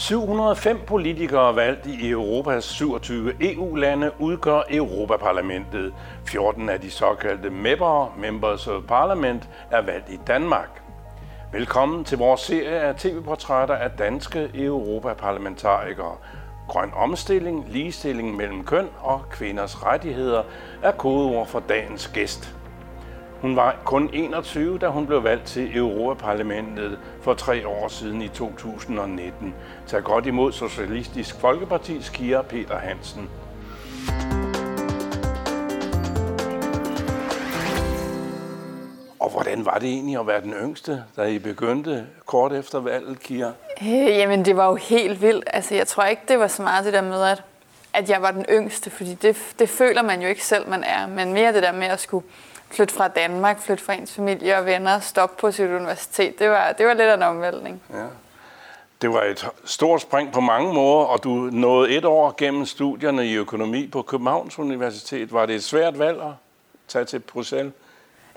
705 politikere valgt i Europas 27 EU-lande udgør Europaparlamentet. 14 af de såkaldte MEP'ere, Members of Parliament, er valgt i Danmark. Velkommen til vores serie af tv-portrætter af danske europaparlamentarikere. Grøn omstilling, ligestilling mellem køn og kvinders rettigheder er kodeord for dagens gæst. Hun var kun 21, da hun blev valgt til Europaparlamentet for tre år siden i 2019. Tag godt imod Socialistisk Folkepartis Kira Peter Hansen. Og hvordan var det egentlig at være den yngste, da I begyndte kort efter valget, Kira? Øh, jamen, det var jo helt vildt. Altså, jeg tror ikke, det var så meget det der med, at, at jeg var den yngste, fordi det, det føler man jo ikke selv, man er. Men mere det der med at skulle flytte fra Danmark, flytte fra ens familie og venner, stoppe på sit universitet, det var, det var lidt af en omvæltning. Ja. Det var et stort spring på mange måder, og du nåede et år gennem studierne i økonomi på Københavns Universitet. Var det et svært valg at tage til Bruxelles?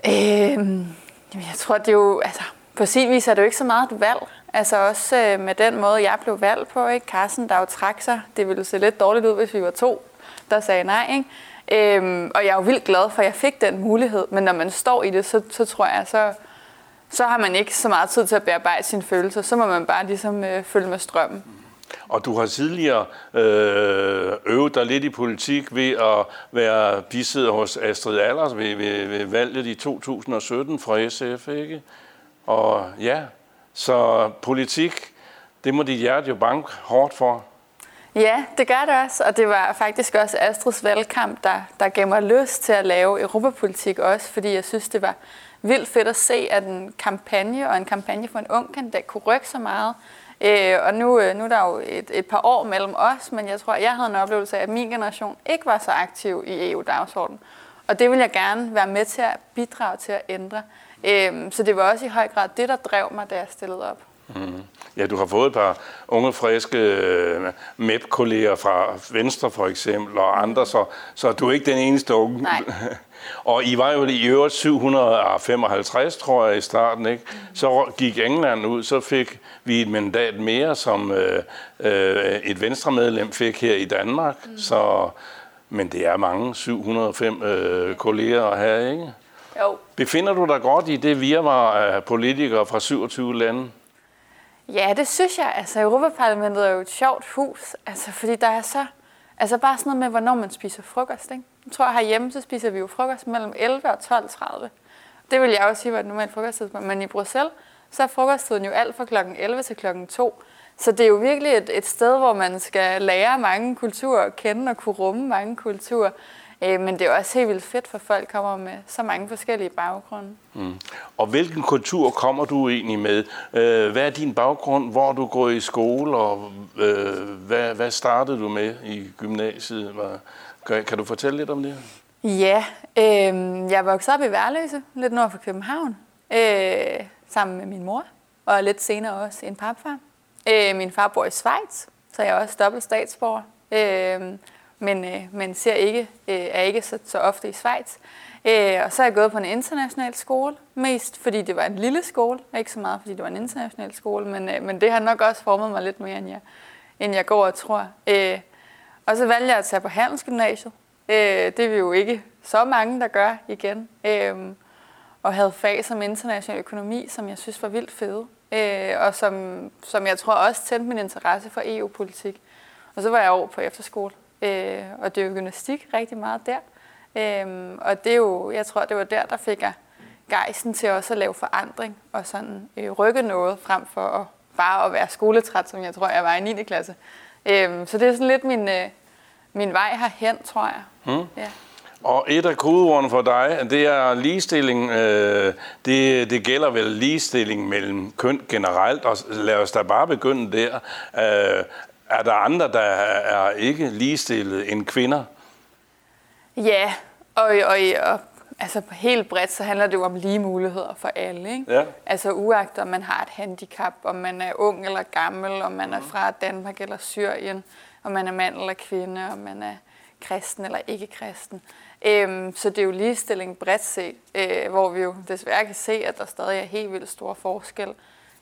Øhm, jeg tror, det er jo, altså, på sin vis er det jo ikke så meget et valg. Altså også øh, med den måde, jeg blev valgt på, ikke? Carsten, der jo trak sig. Det ville se lidt dårligt ud, hvis vi var to, der sagde nej, ikke? Øhm, og jeg er jo vildt glad for, at jeg fik den mulighed. Men når man står i det, så, så tror jeg, så, så har man ikke så meget tid til at bearbejde sine følelser. Så må man bare ligesom øh, følge med strømmen. Og du har tidligere øh, øvet dig lidt i politik ved at være bisidder hos Astrid Allers ved, ved, ved valget i 2017 fra SF, ikke? Og ja, så politik, det må dit hjerte jo banke hårdt for. Ja, det gør det også, og det var faktisk også Astrids valgkamp, der, der gav mig lyst til at lave europapolitik også, fordi jeg synes, det var vildt fedt at se, at en kampagne og en kampagne for en ung kandidat kunne rykke så meget. Øh, og nu, øh, nu er der jo et, et par år mellem os, men jeg tror, jeg havde en oplevelse af, at min generation ikke var så aktiv i EU-dagsordenen. Og det vil jeg gerne være med til at bidrage til at ændre. Øh, så det var også i høj grad det, der drev mig, da jeg stillede op. Mm. Ja, du har fået et par unge, friske uh, MEP-kolleger fra Venstre for eksempel, og andre, så, så du er ikke den eneste unge. Nej. og I var jo i øvrigt 755, tror jeg, i starten, ikke? Mm. Så gik England ud, så fik vi et mandat mere, som uh, uh, et venstremedlem fik her i Danmark. Mm. Så, men det er mange, 705 uh, kolleger at have, ikke? Jo. Befinder du dig godt i det virvar af politikere fra 27 lande? Ja, det synes jeg. Altså, Europaparlamentet er jo et sjovt hus, altså, fordi der er så... Altså bare sådan noget med, hvornår man spiser frokost, ikke? Jeg tror, herhjemme, så spiser vi jo frokost mellem 11 og 12.30. Det vil jeg også sige var et normalt frokosttidspunkt. Men i Bruxelles, så er frokosttiden jo alt fra kl. 11 til kl. 2. Så det er jo virkelig et, et sted, hvor man skal lære mange kulturer at kende og kunne rumme mange kulturer. Øh, men det er også helt vildt fedt, for folk kommer med så mange forskellige baggrunde. Mm. Og hvilken kultur kommer du egentlig med? Øh, hvad er din baggrund? Hvor du går i skole? Og øh, hvad, hvad startede du med i gymnasiet? Kan, kan du fortælle lidt om det? Ja, øh, jeg voksede op i Værløse, lidt nord for København, øh, sammen med min mor, og lidt senere også en papfar. Øh, min far bor i Schweiz, så jeg er også dobbelt statsborger. Øh, men, øh, men ser ikke, øh, er ikke så, så ofte i Schweiz. Øh, og så er jeg gået på en international skole, mest fordi det var en lille skole, ikke så meget fordi det var en international skole, men, øh, men det har nok også formet mig lidt mere, end jeg, end jeg går og tror. Øh, og så valgte jeg at tage på handelsgymnasiet. Øh, det er vi jo ikke så mange, der gør igen. Øh, og havde fag som international økonomi, som jeg synes var vildt fede. Øh, og som, som jeg tror også tændte min interesse for EU-politik. Og så var jeg over på efterskole øh, og det er jo gymnastik rigtig meget der. Øh, og det er jo, jeg tror, det var der, der fik jeg gejsten til også at lave forandring og sådan øh, rykke noget frem for at bare at være skoletræt, som jeg tror, jeg var i 9. klasse. Øh, så det er sådan lidt min, øh, min vej herhen, tror jeg. Hmm. Ja. Og et af kodeordene for dig, det er ligestilling. Øh, det, det gælder vel ligestilling mellem køn generelt, og lad os da bare begynde der. Øh, er der andre, der er ikke ligestillet end kvinder? Ja, og, og, og altså helt bredt, så handler det jo om lige muligheder for alle. Ikke? Ja. Altså uagtet om man har et handicap, om man er ung eller gammel, om man er mm. fra Danmark eller Syrien, om man er mand eller kvinde, om man er kristen eller ikke kristen. Øhm, så det er jo ligestilling bredt set, øh, hvor vi jo desværre kan se, at der stadig er helt vildt stor forskel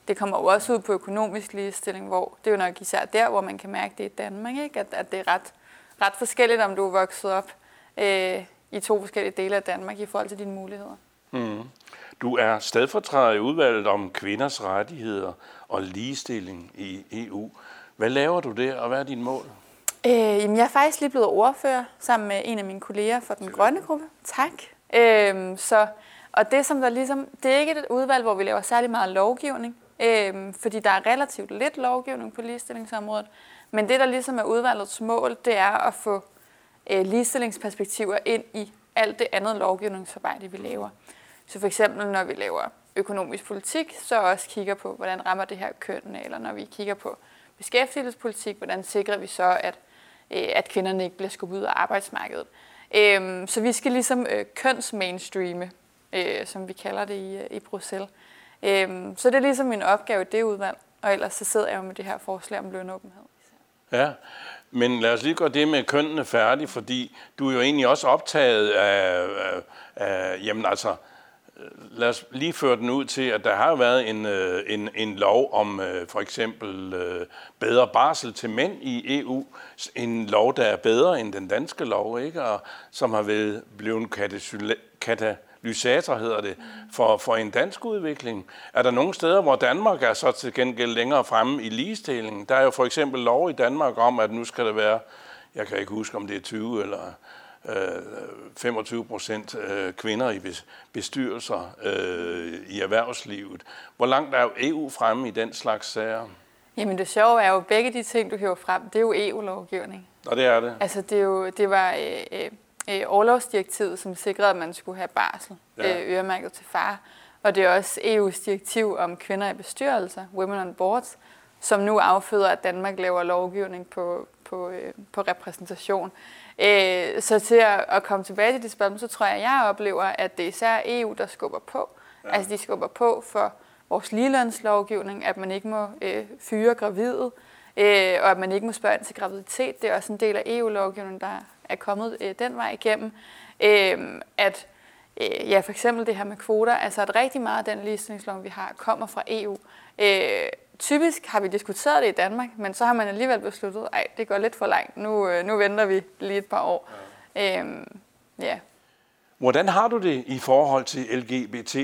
det kommer jo også ud på økonomisk ligestilling, hvor det er jo nok især der, hvor man kan mærke det i Danmark, ikke? At, at det er ret, ret forskelligt, om du er vokset op øh, i to forskellige dele af Danmark i forhold til dine muligheder. Mm. Du er stedfortræder i udvalget om kvinders rettigheder og ligestilling i EU. Hvad laver du der, og hvad er din mål? Øh, jamen, jeg er faktisk lige blevet ordfører sammen med en af mine kolleger fra den grønne gruppe. Tak. Øh, så, og det, som der ligesom, det er ikke et udvalg, hvor vi laver særlig meget lovgivning, øh, fordi der er relativt lidt lovgivning på ligestillingsområdet. Men det, der ligesom er udvalgets mål, det er at få øh, ligestillingsperspektiver ind i alt det andet lovgivningsarbejde, vi laver. Så for eksempel, når vi laver økonomisk politik, så også kigger på, hvordan rammer det her kønnene, eller når vi kigger på beskæftigelsespolitik, hvordan sikrer vi så, at, øh, at kvinderne ikke bliver skubbet ud af arbejdsmarkedet. Øh, så vi skal ligesom øh, kønsmainstreame, øh, som vi kalder det i, øh, i Bruxelles. Øhm, så det er ligesom min opgave i det udvalg, og ellers så sidder jeg jo med det her forslag om lønåbenhed. Ja, men lad os lige gøre det med kønnene færdigt, fordi du er jo egentlig også optaget af, af, af jamen altså, lad os lige føre den ud til, at der har været en, øh, en, en lov om øh, for eksempel øh, bedre barsel til mænd i EU. En lov, der er bedre end den danske lov, ikke? Og som har været blevet katalysator, hedder det, for, for en dansk udvikling. Er der nogle steder, hvor Danmark er så til gengæld længere fremme i ligestillingen? Der er jo for eksempel lov i Danmark om, at nu skal det være, jeg kan ikke huske, om det er 20 eller 25 procent øh, kvinder i bestyrelser øh, i erhvervslivet. Hvor langt er EU fremme i den slags sager? Jamen det sjove er jo, begge de ting, du hæver frem, det er jo EU-lovgivning. Og det er det? Altså det, er jo, det var øh, øh, overlovsdirektivet, som sikrede, at man skulle have barsel ja. øh, øremærket til far. Og det er også EU's direktiv om kvinder i bestyrelser, Women on Boards, som nu afføder, at Danmark laver lovgivning på, på, øh, på repræsentation. Øh, så til at, at komme tilbage til det spørgsmål, så tror jeg, at jeg oplever, at det er især EU, der skubber på. Ja. Altså de skubber på for vores ligelønslovgivning, at man ikke må øh, fyre gravide, øh, og at man ikke må spørge ind til graviditet. Det er også en del af EU-lovgivningen, der er kommet øh, den vej igennem. Øh, at øh, ja, for eksempel det her med kvoter, altså at rigtig meget af den ligestillingslov, vi har, kommer fra EU. Øh, typisk har vi diskuteret det i Danmark, men så har man alligevel besluttet, at det går lidt for langt. Nu, øh, nu venter vi lige et par år. Ja. Øhm, ja. Hvordan har du det i forhold til LGBT?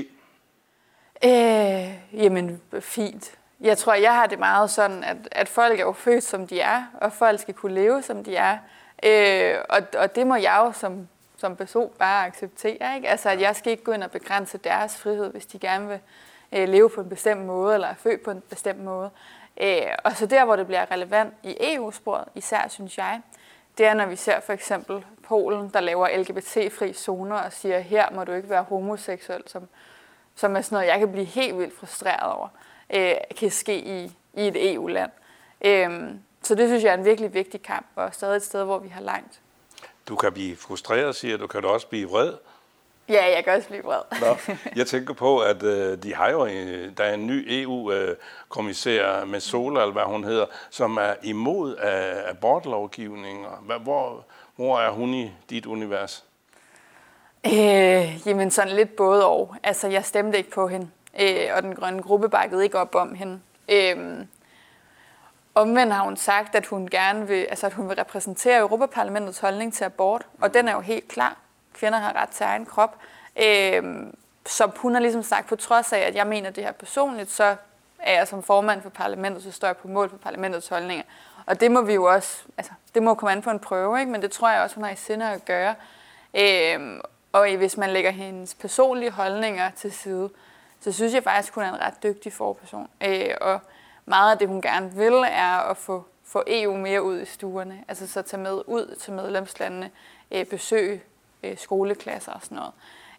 Øh, jamen, fint. Jeg tror, jeg har det meget sådan, at, at folk er jo født, som de er, og folk skal kunne leve, som de er. Øh, og, og det må jeg jo som, som person bare acceptere. Ikke? Altså, at jeg skal ikke gå ind og begrænse deres frihed, hvis de gerne vil øh, leve på en bestemt måde, eller er født på en bestemt måde. Øh, og så der, hvor det bliver relevant i EU-sporet, især synes jeg, det er, når vi ser for eksempel Polen, der laver LGBT-fri zoner og siger, her må du ikke være homoseksuel, som, som er sådan noget, jeg kan blive helt vildt frustreret over, øh, kan ske i, i et EU-land. Øh, så det synes jeg er en virkelig vigtig kamp, og stadig et sted, hvor vi har langt. Du kan blive frustreret, siger du. Kan du også blive vred? Ja, jeg kan også blive vred. Nå, jeg tænker på, at øh, de har jo, en, der er en ny EU-kommissær med Sola, eller hvad hun hedder, som er imod af abortlovgivning. Hvor, hvor er hun i dit univers? Øh, jamen sådan lidt både og. Altså, jeg stemte ikke på hende, øh, og den grønne gruppe bakkede ikke op om hende. Øh, Omvendt har hun sagt, at hun gerne vil, altså at hun vil repræsentere Europaparlamentets holdning til abort, og den er jo helt klar kvinder har ret til egen krop. Øh, så hun har ligesom sagt, på trods af, at jeg mener det her personligt, så er jeg som formand for parlamentet, så står jeg på mål for parlamentets holdninger. Og det må vi jo også, altså det må komme an på en prøve, ikke? men det tror jeg også, hun har i sinde at gøre. Øh, og hvis man lægger hendes personlige holdninger til side, så synes jeg faktisk, hun er en ret dygtig forperson. Øh, og meget af det, hun gerne vil, er at få, få EU mere ud i stuerne. Altså så tage med ud til medlemslandene, øh, besøge øh, skoleklasser og sådan noget.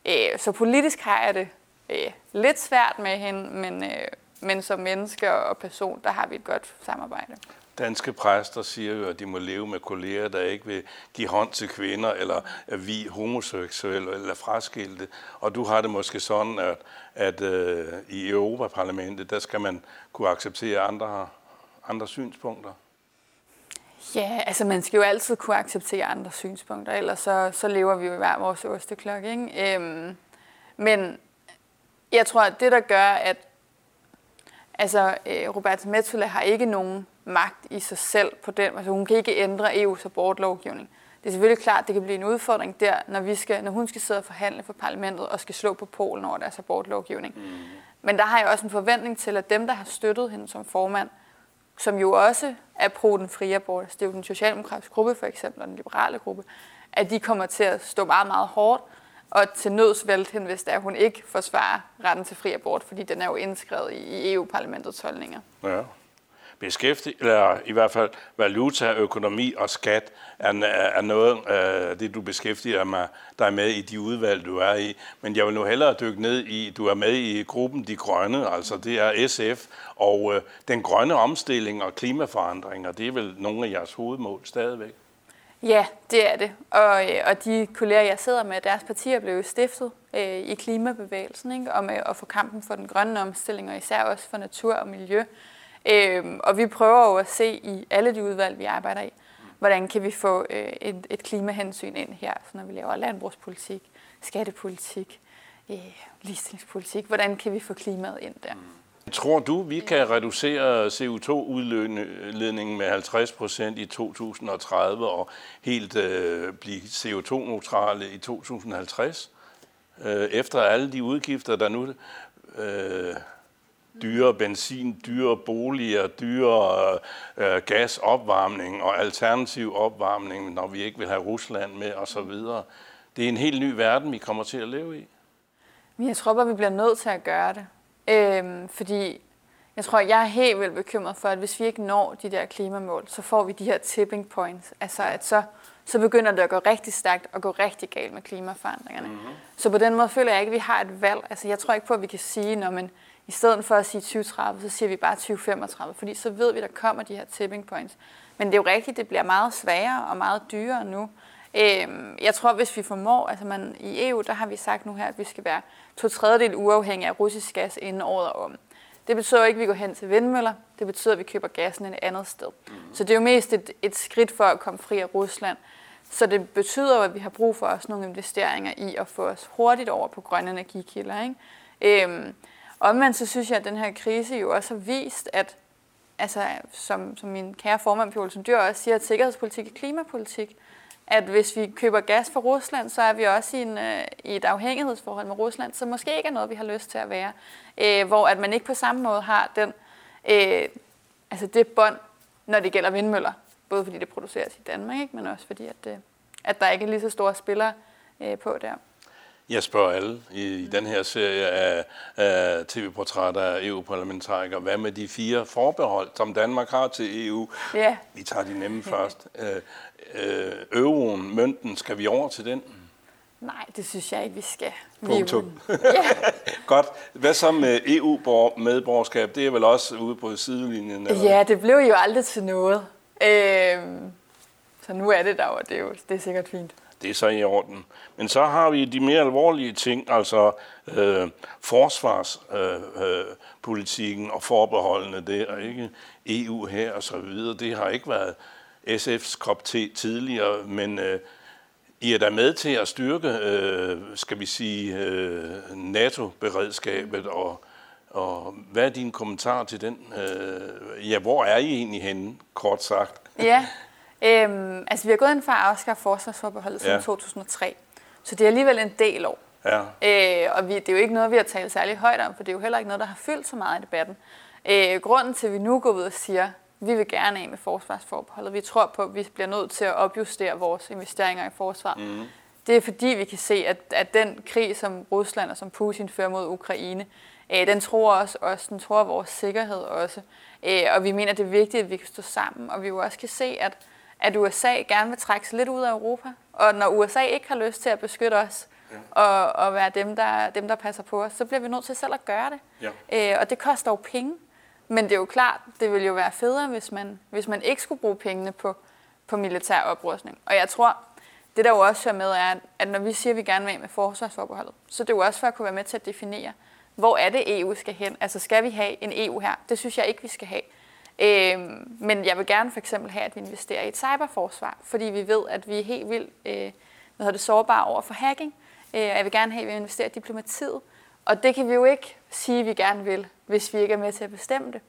Øh, så politisk har jeg det øh, lidt svært med hende, men, øh, men som menneske og person, der har vi et godt samarbejde. Danske præster siger jo, at de må leve med kolleger, der ikke vil give hånd til kvinder, eller er vi homoseksuelle eller fraskilte. Og du har det måske sådan, at, at øh, i Europaparlamentet, der skal man kunne acceptere andre, andre synspunkter. Ja, altså man skal jo altid kunne acceptere andre synspunkter, ellers så, så lever vi jo i hver vores osteklokke. Ikke? Øhm, men jeg tror, at det, der gør, at, Altså, øh, Roberta Metsola har ikke nogen magt i sig selv på den. Altså, hun kan ikke ændre EU's abortlovgivning. Det er selvfølgelig klart, at det kan blive en udfordring der, når, vi skal, når hun skal sidde og forhandle for parlamentet og skal slå på Polen over deres abortlovgivning. Mm. Men der har jeg også en forventning til, at dem, der har støttet hende som formand, som jo også er pro den frie abort, det er jo den socialdemokratiske gruppe for eksempel, og den liberale gruppe, at de kommer til at stå meget, meget hårdt og til nøds vælte hende, hvis der hun ikke forsvarer retten til fri abort, fordi den er jo indskrevet i EU-parlamentets holdninger. Ja. Beskæftig, eller i hvert fald valuta, økonomi og skat er, er noget af det, du beskæftiger mig, der med i de udvalg, du er i. Men jeg vil nu hellere dykke ned i, du er med i gruppen De Grønne, altså det er SF, og øh, den grønne omstilling og klimaforandringer, det er vel nogle af jeres hovedmål stadigvæk? Ja, det er det. Og, øh, og de kolleger, jeg sidder med, deres partier blev jo stiftet øh, i klimabevægelsen, ikke? og med øh, at få kampen for den grønne omstilling, og især også for natur og miljø. Øh, og vi prøver jo at se i alle de udvalg, vi arbejder i, hvordan kan vi få øh, et, et klimahensyn ind her, så når vi laver landbrugspolitik, skattepolitik, øh, ligestillingspolitik. Hvordan kan vi få klimaet ind der? Mm. Tror du, vi kan reducere CO2-udledningen med 50 procent i 2030 og helt øh, blive CO2-neutrale i 2050? Øh, efter alle de udgifter, der nu øh, dyre benzin, dyre boliger, dyre øh, gasopvarmning og alternativ opvarmning, når vi ikke vil have Rusland med osv. Det er en helt ny verden, vi kommer til at leve i. Jeg tror bare, vi bliver nødt til at gøre det. Øhm, fordi jeg tror, jeg er helt vildt bekymret for, at hvis vi ikke når de der klimamål, så får vi de her tipping points. Altså at så, så begynder det at gå rigtig stærkt og gå rigtig galt med klimaforandringerne. Mm-hmm. Så på den måde føler jeg ikke, at vi har et valg. Altså jeg tror ikke på, at vi kan sige, når man i stedet for at sige 2030, så siger vi bare 2035, fordi så ved vi, at der kommer de her tipping points. Men det er jo rigtigt, det bliver meget sværere og meget dyrere nu. Øhm, jeg tror, hvis vi formår, altså man, i EU, der har vi sagt nu her, at vi skal være to tredjedel uafhængige af russisk gas inden året om. Det betyder ikke, at vi går hen til vindmøller. Det betyder, at vi køber gassen et andet sted. Mm. Så det er jo mest et, et skridt for at komme fri af Rusland. Så det betyder jo, at vi har brug for også nogle investeringer i at få os hurtigt over på grønne energikilder. Ikke? Øhm, omvendt så synes jeg, at den her krise jo også har vist, at altså, som, som min kære formand, Pjol Dyr, også siger, at sikkerhedspolitik er klimapolitik at hvis vi køber gas fra Rusland, så er vi også i, en, øh, i et afhængighedsforhold med Rusland, som måske ikke er noget, vi har lyst til at være. Øh, hvor at man ikke på samme måde har den, øh, altså det bånd, når det gælder vindmøller. Både fordi det produceres i Danmark, ikke? men også fordi, at, øh, at der ikke er lige så store spillere øh, på der. Jeg spørger alle i, i den her serie af, af tv-portrætter af EU-parlamentarikere. Hvad med de fire forbehold, som Danmark har til EU? Ja. Vi tager de nemme først. Øh, øh, euroen, mønten, skal vi over til den? Nej, det synes jeg ikke, vi skal. Punktum. ja. Godt. Hvad så med EU-medborgerskab? Det er vel også ude på sidelinjen? Eller? Ja, det blev jo aldrig til noget. Øhm, så nu er det der, og det er jo det er sikkert fint. Det er så i orden. Men så har vi de mere alvorlige ting, altså øh, forsvarspolitikken øh, øh, og forbeholdene der, ikke? EU her og så videre. Det har ikke været SF's kop te tidligere, men øh, I er da med til at styrke, øh, skal vi sige, øh, NATO-beredskabet, og, og hvad er din kommentar til den? Øh, ja, hvor er I egentlig henne, kort sagt? Ja, øhm, altså vi har gået ind for at afskaffe forsvarsforbeholdet siden ja. 2003, så det er alligevel en del år. Ja. Øh, og vi, det er jo ikke noget, vi har talt særlig højt om, for det er jo heller ikke noget, der har fyldt så meget i debatten. Øh, grunden til, at vi nu går ud og siger, vi vil gerne af med forsvarsforbeholdet. Vi tror på, at vi bliver nødt til at opjustere vores investeringer i forsvar. Mm. Det er fordi, vi kan se, at, at den krig, som Rusland og som Putin fører mod Ukraine, øh, den tror også os, den tror vores sikkerhed også. Øh, og vi mener, det er vigtigt, at vi kan stå sammen, og vi jo også kan se, at, at USA gerne vil trække sig lidt ud af Europa. Og når USA ikke har lyst til at beskytte os, ja. og, og være dem der, dem, der passer på os, så bliver vi nødt til selv at gøre det. Ja. Øh, og det koster jo penge. Men det er jo klart, det ville jo være federe, hvis man, hvis man ikke skulle bruge pengene på, på militær oprustning. Og jeg tror, det der jo også er med, er, at når vi siger, at vi gerne vil med forsvarsforbeholdet, så det er jo også for at kunne være med til at definere, hvor er det EU skal hen? Altså skal vi have en EU her? Det synes jeg ikke, vi skal have. Øh, men jeg vil gerne for eksempel have, at vi investerer i et cyberforsvar, fordi vi ved, at vi er helt vildt øh, hvad det, sårbare over for hacking. Øh, jeg vil gerne have, at vi investerer i diplomatiet, Og det kan vi jo ikke sige, at vi gerne vil, hvis vi ikke er med til at bestemme det.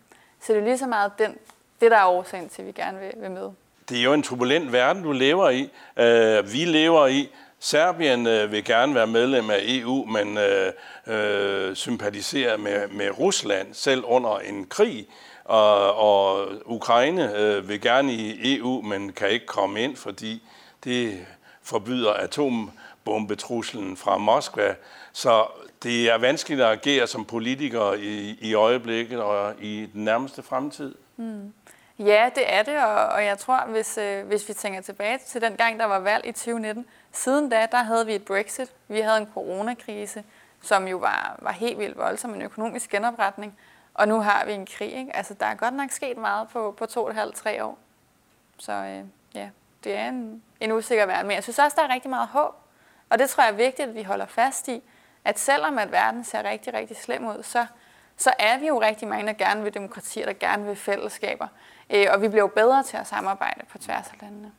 Så det er lige så meget den, det, der er årsagen til, at vi gerne vil, vil med. Det er jo en turbulent verden, du lever i. Øh, vi lever i. Serbien øh, vil gerne være medlem af EU, men øh, øh, sympatiserer med, med Rusland, selv under en krig. Og, og Ukraine øh, vil gerne i EU, men kan ikke komme ind, fordi det forbyder atombombetruslen fra Moskva. Så det er vanskeligt at agere som politiker i, i øjeblikket og i den nærmeste fremtid. Mm. Ja, det er det, og, og jeg tror, hvis, øh, hvis vi tænker tilbage til den gang, der var valg i 2019, siden da, der havde vi et Brexit, vi havde en coronakrise, som jo var, var helt vildt voldsom, en økonomisk genopretning, og nu har vi en krig. Ikke? Altså, der er godt nok sket meget på, på to og et halvt, tre år. Så øh, ja, det er en, en usikker verden, men jeg synes også, der er rigtig meget håb, og det tror jeg er vigtigt, at vi holder fast i, at selvom at verden ser rigtig, rigtig slem ud, så, så er vi jo rigtig mange, der gerne vil demokratier, der gerne vil fællesskaber. Øh, og vi bliver jo bedre til at samarbejde på tværs af landene.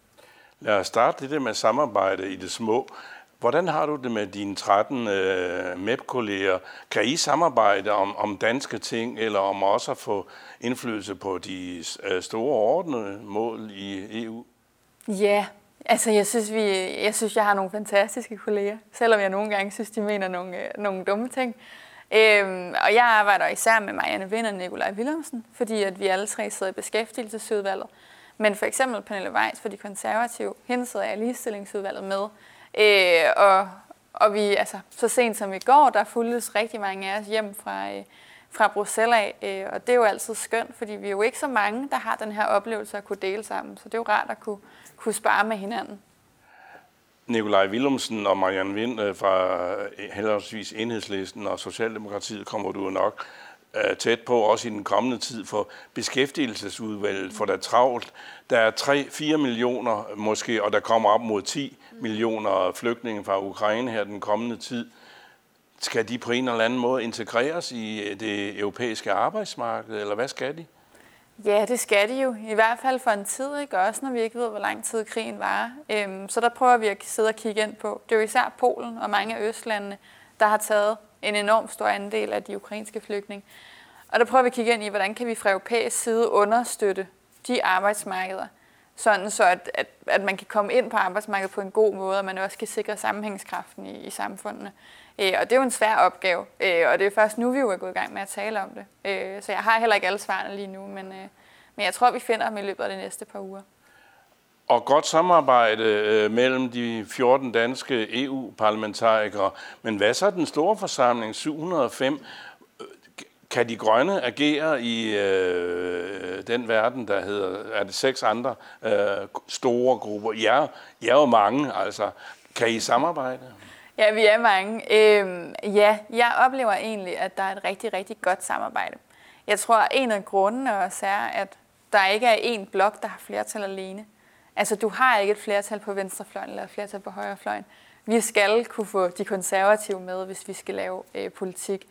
Lad os starte det med samarbejde i det små. Hvordan har du det med dine 13 øh, MEP-kolleger? Kan I samarbejde om, om danske ting, eller om også at få indflydelse på de øh, store ordnede mål i EU? Ja, altså jeg synes, vi, jeg synes, jeg har nogle fantastiske kolleger, selvom jeg nogle gange synes, de mener nogle, øh, nogle dumme ting. Øhm, og jeg arbejder især med Marianne Vind og Nikolaj Willemsen, fordi at vi alle tre sidder i beskæftigelsesudvalget. Men for eksempel Pernille Weiss for de konservative, hende sidder jeg i ligestillingsudvalget med. Øh, og, og vi, altså, så sent som i går, der fulgtes rigtig mange af os hjem fra, øh, fra Bruxelles af, øh, og det er jo altid skønt, fordi vi er jo ikke så mange, der har den her oplevelse at kunne dele sammen, så det er jo rart at kunne, kunne spare med hinanden. Nikolaj Willumsen og Marianne Vind øh, fra øh, henholdsvis Enhedslisten og Socialdemokratiet kommer du nok øh, tæt på, også i den kommende tid, for beskæftigelsesudvalget, for der er travlt. Der er 3-4 millioner måske, og der kommer op mod 10 millioner flygtninge fra Ukraine her den kommende tid. Skal de på en eller anden måde integreres i øh, det europæiske arbejdsmarked, eller hvad skal de? Ja, det skal de jo. I hvert fald for en tid, ikke? også når vi ikke ved, hvor lang tid krigen varer. Øhm, så der prøver vi at sidde og kigge ind på. Det er jo især Polen og mange af østlandene, der har taget en enorm stor andel af de ukrainske flygtninge. Og der prøver vi at kigge ind i, hvordan kan vi fra europæisk side understøtte de arbejdsmarkeder, sådan så at, at, at man kan komme ind på arbejdsmarkedet på en god måde, og man også kan sikre sammenhængskraften i, i samfundene. Øh, og det er jo en svær opgave, øh, og det er først nu, vi jo er gået i gang med at tale om det. Øh, så jeg har heller ikke alle svarene lige nu, men, øh, men jeg tror, vi finder dem i løbet af de næste par uger. Og godt samarbejde øh, mellem de 14 danske EU-parlamentarikere. Men hvad så den store forsamling, 705? Kan de grønne agere i øh, den verden, der hedder, er det seks andre øh, store grupper? Ja, I er jo mange, altså. Kan I samarbejde? Ja, vi er mange. Øhm, ja, jeg oplever egentlig, at der er et rigtig, rigtig godt samarbejde. Jeg tror, at en af grundene også er, at der ikke er én blok, der har flertal alene. Altså, du har ikke et flertal på venstrefløjen eller et flertal på højrefløjen. Vi skal kunne få de konservative med, hvis vi skal lave øh, politik.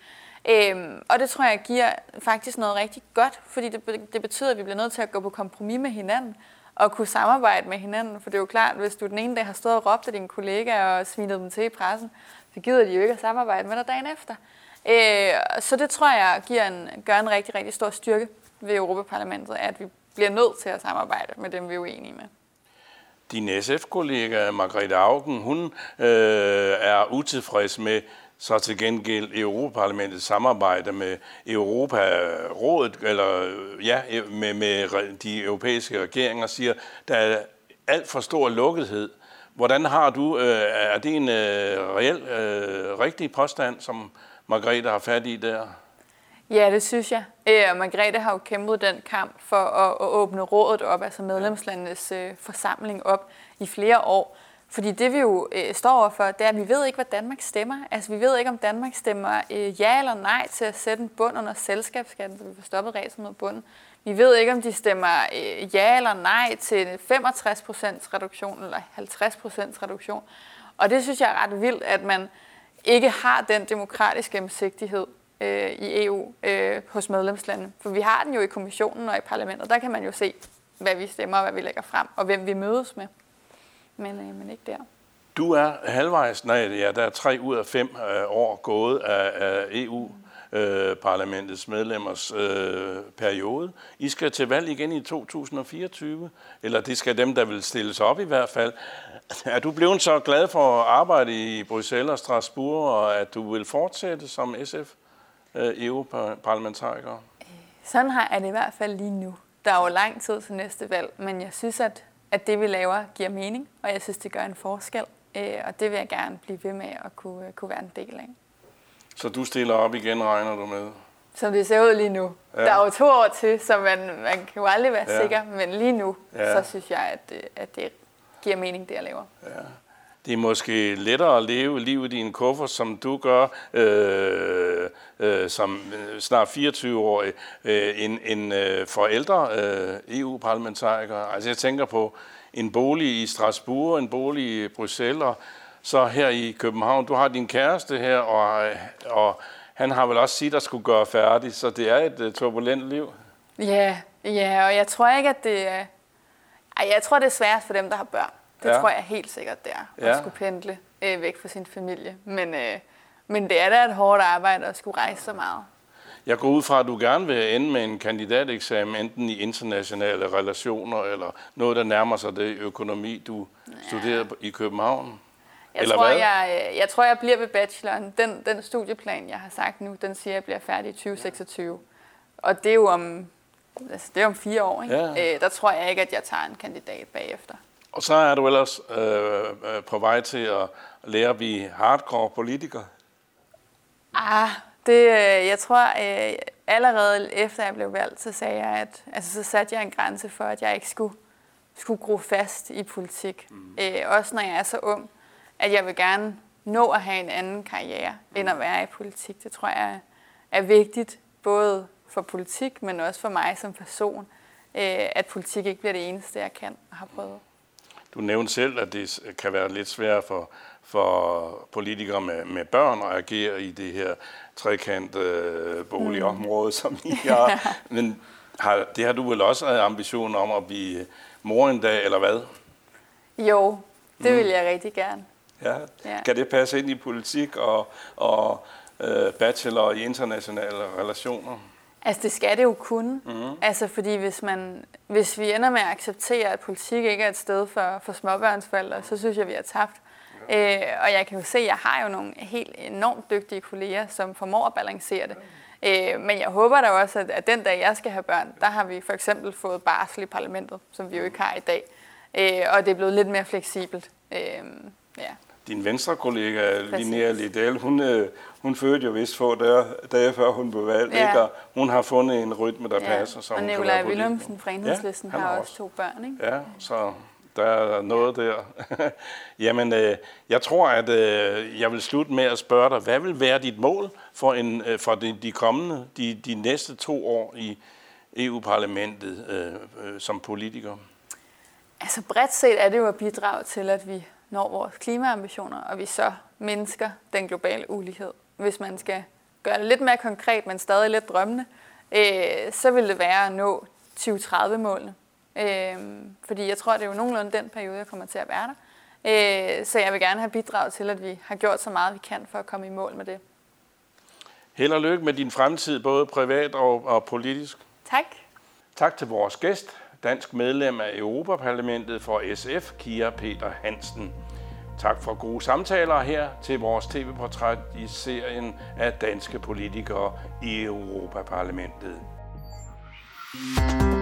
Øhm, og det tror jeg giver faktisk noget rigtig godt, fordi det, det betyder, at vi bliver nødt til at gå på kompromis med hinanden og kunne samarbejde med hinanden. For det er jo klart, hvis du den ene dag har stået og råbt af dine kollegaer og svinet dem til i pressen, så gider de jo ikke at samarbejde med dig dagen efter. Øh, så det tror jeg giver en, gør en rigtig, rigtig stor styrke ved Europaparlamentet, at vi bliver nødt til at samarbejde med dem, vi er uenige med. Din SF-kollega Margrethe Augen, hun øh, er utilfreds med så til gengæld Europaparlamentet samarbejde med Europarådet, eller ja, med, med de europæiske regeringer, siger, der er alt for stor lukkethed. Hvordan har du, øh, er det en øh, reel, øh, rigtig påstand, som Margrethe har fat i der? Ja, det synes jeg. Øh, og Margrethe har jo kæmpet den kamp for at, at åbne rådet op, altså medlemslandenes øh, forsamling op i flere år. Fordi det vi jo øh, står overfor, det er, at vi ved ikke, hvad Danmark stemmer. Altså vi ved ikke, om Danmark stemmer øh, ja eller nej til at sætte en bund under selskabsskatten, så vi får stoppet ræset mod bunden. Vi ved ikke, om de stemmer øh, ja eller nej til 65% reduktion eller 50% reduktion. Og det synes jeg er ret vildt, at man ikke har den demokratiske gennemsigtighed øh, i EU øh, hos medlemslandene. For vi har den jo i kommissionen og i parlamentet. Der kan man jo se, hvad vi stemmer og hvad vi lægger frem, og hvem vi mødes med men, øh, men ikke der. Du er halvvejs, nej, ja, der er tre ud af fem øh, år gået af, af EU. Øh, parlamentets medlemmers øh, periode. I skal til valg igen i 2024, eller det skal dem, der vil stilles op i hvert fald. Er du blevet så glad for at arbejde i Bruxelles og Strasbourg, og at du vil fortsætte som SF øh, EU-parlamentariker? Sådan har jeg det i hvert fald lige nu. Der er jo lang tid til næste valg, men jeg synes, at, at det, vi laver, giver mening, og jeg synes, det gør en forskel. Øh, og det vil jeg gerne blive ved med at kunne, kunne være en del af. Så du stiller op igen, regner du med? Som det ser ud lige nu. Ja. Der er jo to år til, så man, man kan jo aldrig være ja. sikker, men lige nu, ja. så synes jeg, at, at det giver mening, det jeg laver. Ja. Det er måske lettere at leve livet i en kuffert, som du gør øh, øh, som snart 24-årig, øh, en, en øh, forældre øh, EU-parlamentariker. Altså jeg tænker på en bolig i Strasbourg, en bolig i Bruxelles, og så her i København. Du har din kæreste her, og, øh, og han har vel også sit at skulle gøre færdig, så det er et øh, turbulent liv. Ja, ja, og jeg tror ikke, at det er... Ej, jeg tror, det er svært for dem, der har børn. Det ja. tror jeg helt sikkert, det er, at ja. skulle pendle øh, væk fra sin familie. Men, øh, men det er da et hårdt arbejde at skulle rejse så meget. Jeg går ud fra, at du gerne vil ende med en kandidateksamen, enten i internationale relationer, eller noget, der nærmer sig det økonomi, du ja. studerede i København. Jeg Eller tror, hvad? Jeg, øh, jeg tror, jeg bliver ved bacheloren. Den, den studieplan, jeg har sagt nu, den siger, at jeg bliver færdig i 2026. Og det er jo om, altså, det er om fire år. Ikke? Ja. Øh, der tror jeg ikke, at jeg tager en kandidat bagefter. Og så er du ellers øh, øh på vej til at lære at blive hardcore politiker. Ah, det, øh, jeg tror, øh, allerede efter jeg blev valgt, så sagde jeg, at altså, så satte jeg en grænse for, at jeg ikke skulle, skulle gro fast i politik. Mm. Øh, også når jeg er så ung at jeg vil gerne nå at have en anden karriere, end at være i politik. Det tror jeg er vigtigt, både for politik, men også for mig som person, øh, at politik ikke bliver det eneste, jeg kan og har prøvet. Du nævnte selv, at det kan være lidt svært for, for politikere med, med børn at agere i det her trekant øh, boligområde, mm. som I har. Men har, det har du vel også ambition om at blive mor en dag, eller hvad? Jo, det mm. vil jeg rigtig gerne. Ja. ja. Kan det passe ind i politik og, og øh, bachelor i internationale relationer? Altså det skal det jo kunne. Mm-hmm. Altså fordi hvis, man, hvis vi ender med at acceptere, at politik ikke er et sted for, for småbørnsforældre, så synes jeg, vi har tabt. Ja. Øh, og jeg kan jo se, at jeg har jo nogle helt enormt dygtige kolleger, som formår at balancere det. Øh, men jeg håber da også, at, at den dag, jeg skal have børn, der har vi for eksempel fået barsel i parlamentet, som vi jo ikke har i dag. Øh, og det er blevet lidt mere fleksibelt. Øh, ja din venstre kollega, Linnea Liddell, hun, øh, hun fødte jo vist få dage, dage før hun blev valgt, ja. ikke? og hun har fundet en rytme, der ja. passer. Så og Nikolaj Willemsen fra Enhedslisten ja, har også to børn, ikke? Ja, så der er noget der. Jamen, øh, jeg tror, at øh, jeg vil slutte med at spørge dig, hvad vil være dit mål for, en, øh, for de, de kommende, de, de næste to år i EU-parlamentet øh, øh, som politiker? Altså bredt set er det jo at bidrage til, at vi når vores klimaambitioner, og vi så mindsker den globale ulighed. Hvis man skal gøre det lidt mere konkret, men stadig lidt drømmende, øh, så vil det være at nå 2030-målene. Øh, fordi jeg tror, det er jo nogenlunde den periode, jeg kommer til at være der. Øh, så jeg vil gerne have bidraget til, at vi har gjort så meget, vi kan for at komme i mål med det. Held og lykke med din fremtid, både privat og, og politisk. Tak. Tak til vores gæst, dansk medlem af Europaparlamentet for SF, Kira Peter Hansen. Tak for gode samtaler her til vores tv-portræt i serien af danske politikere i Europaparlamentet. thank you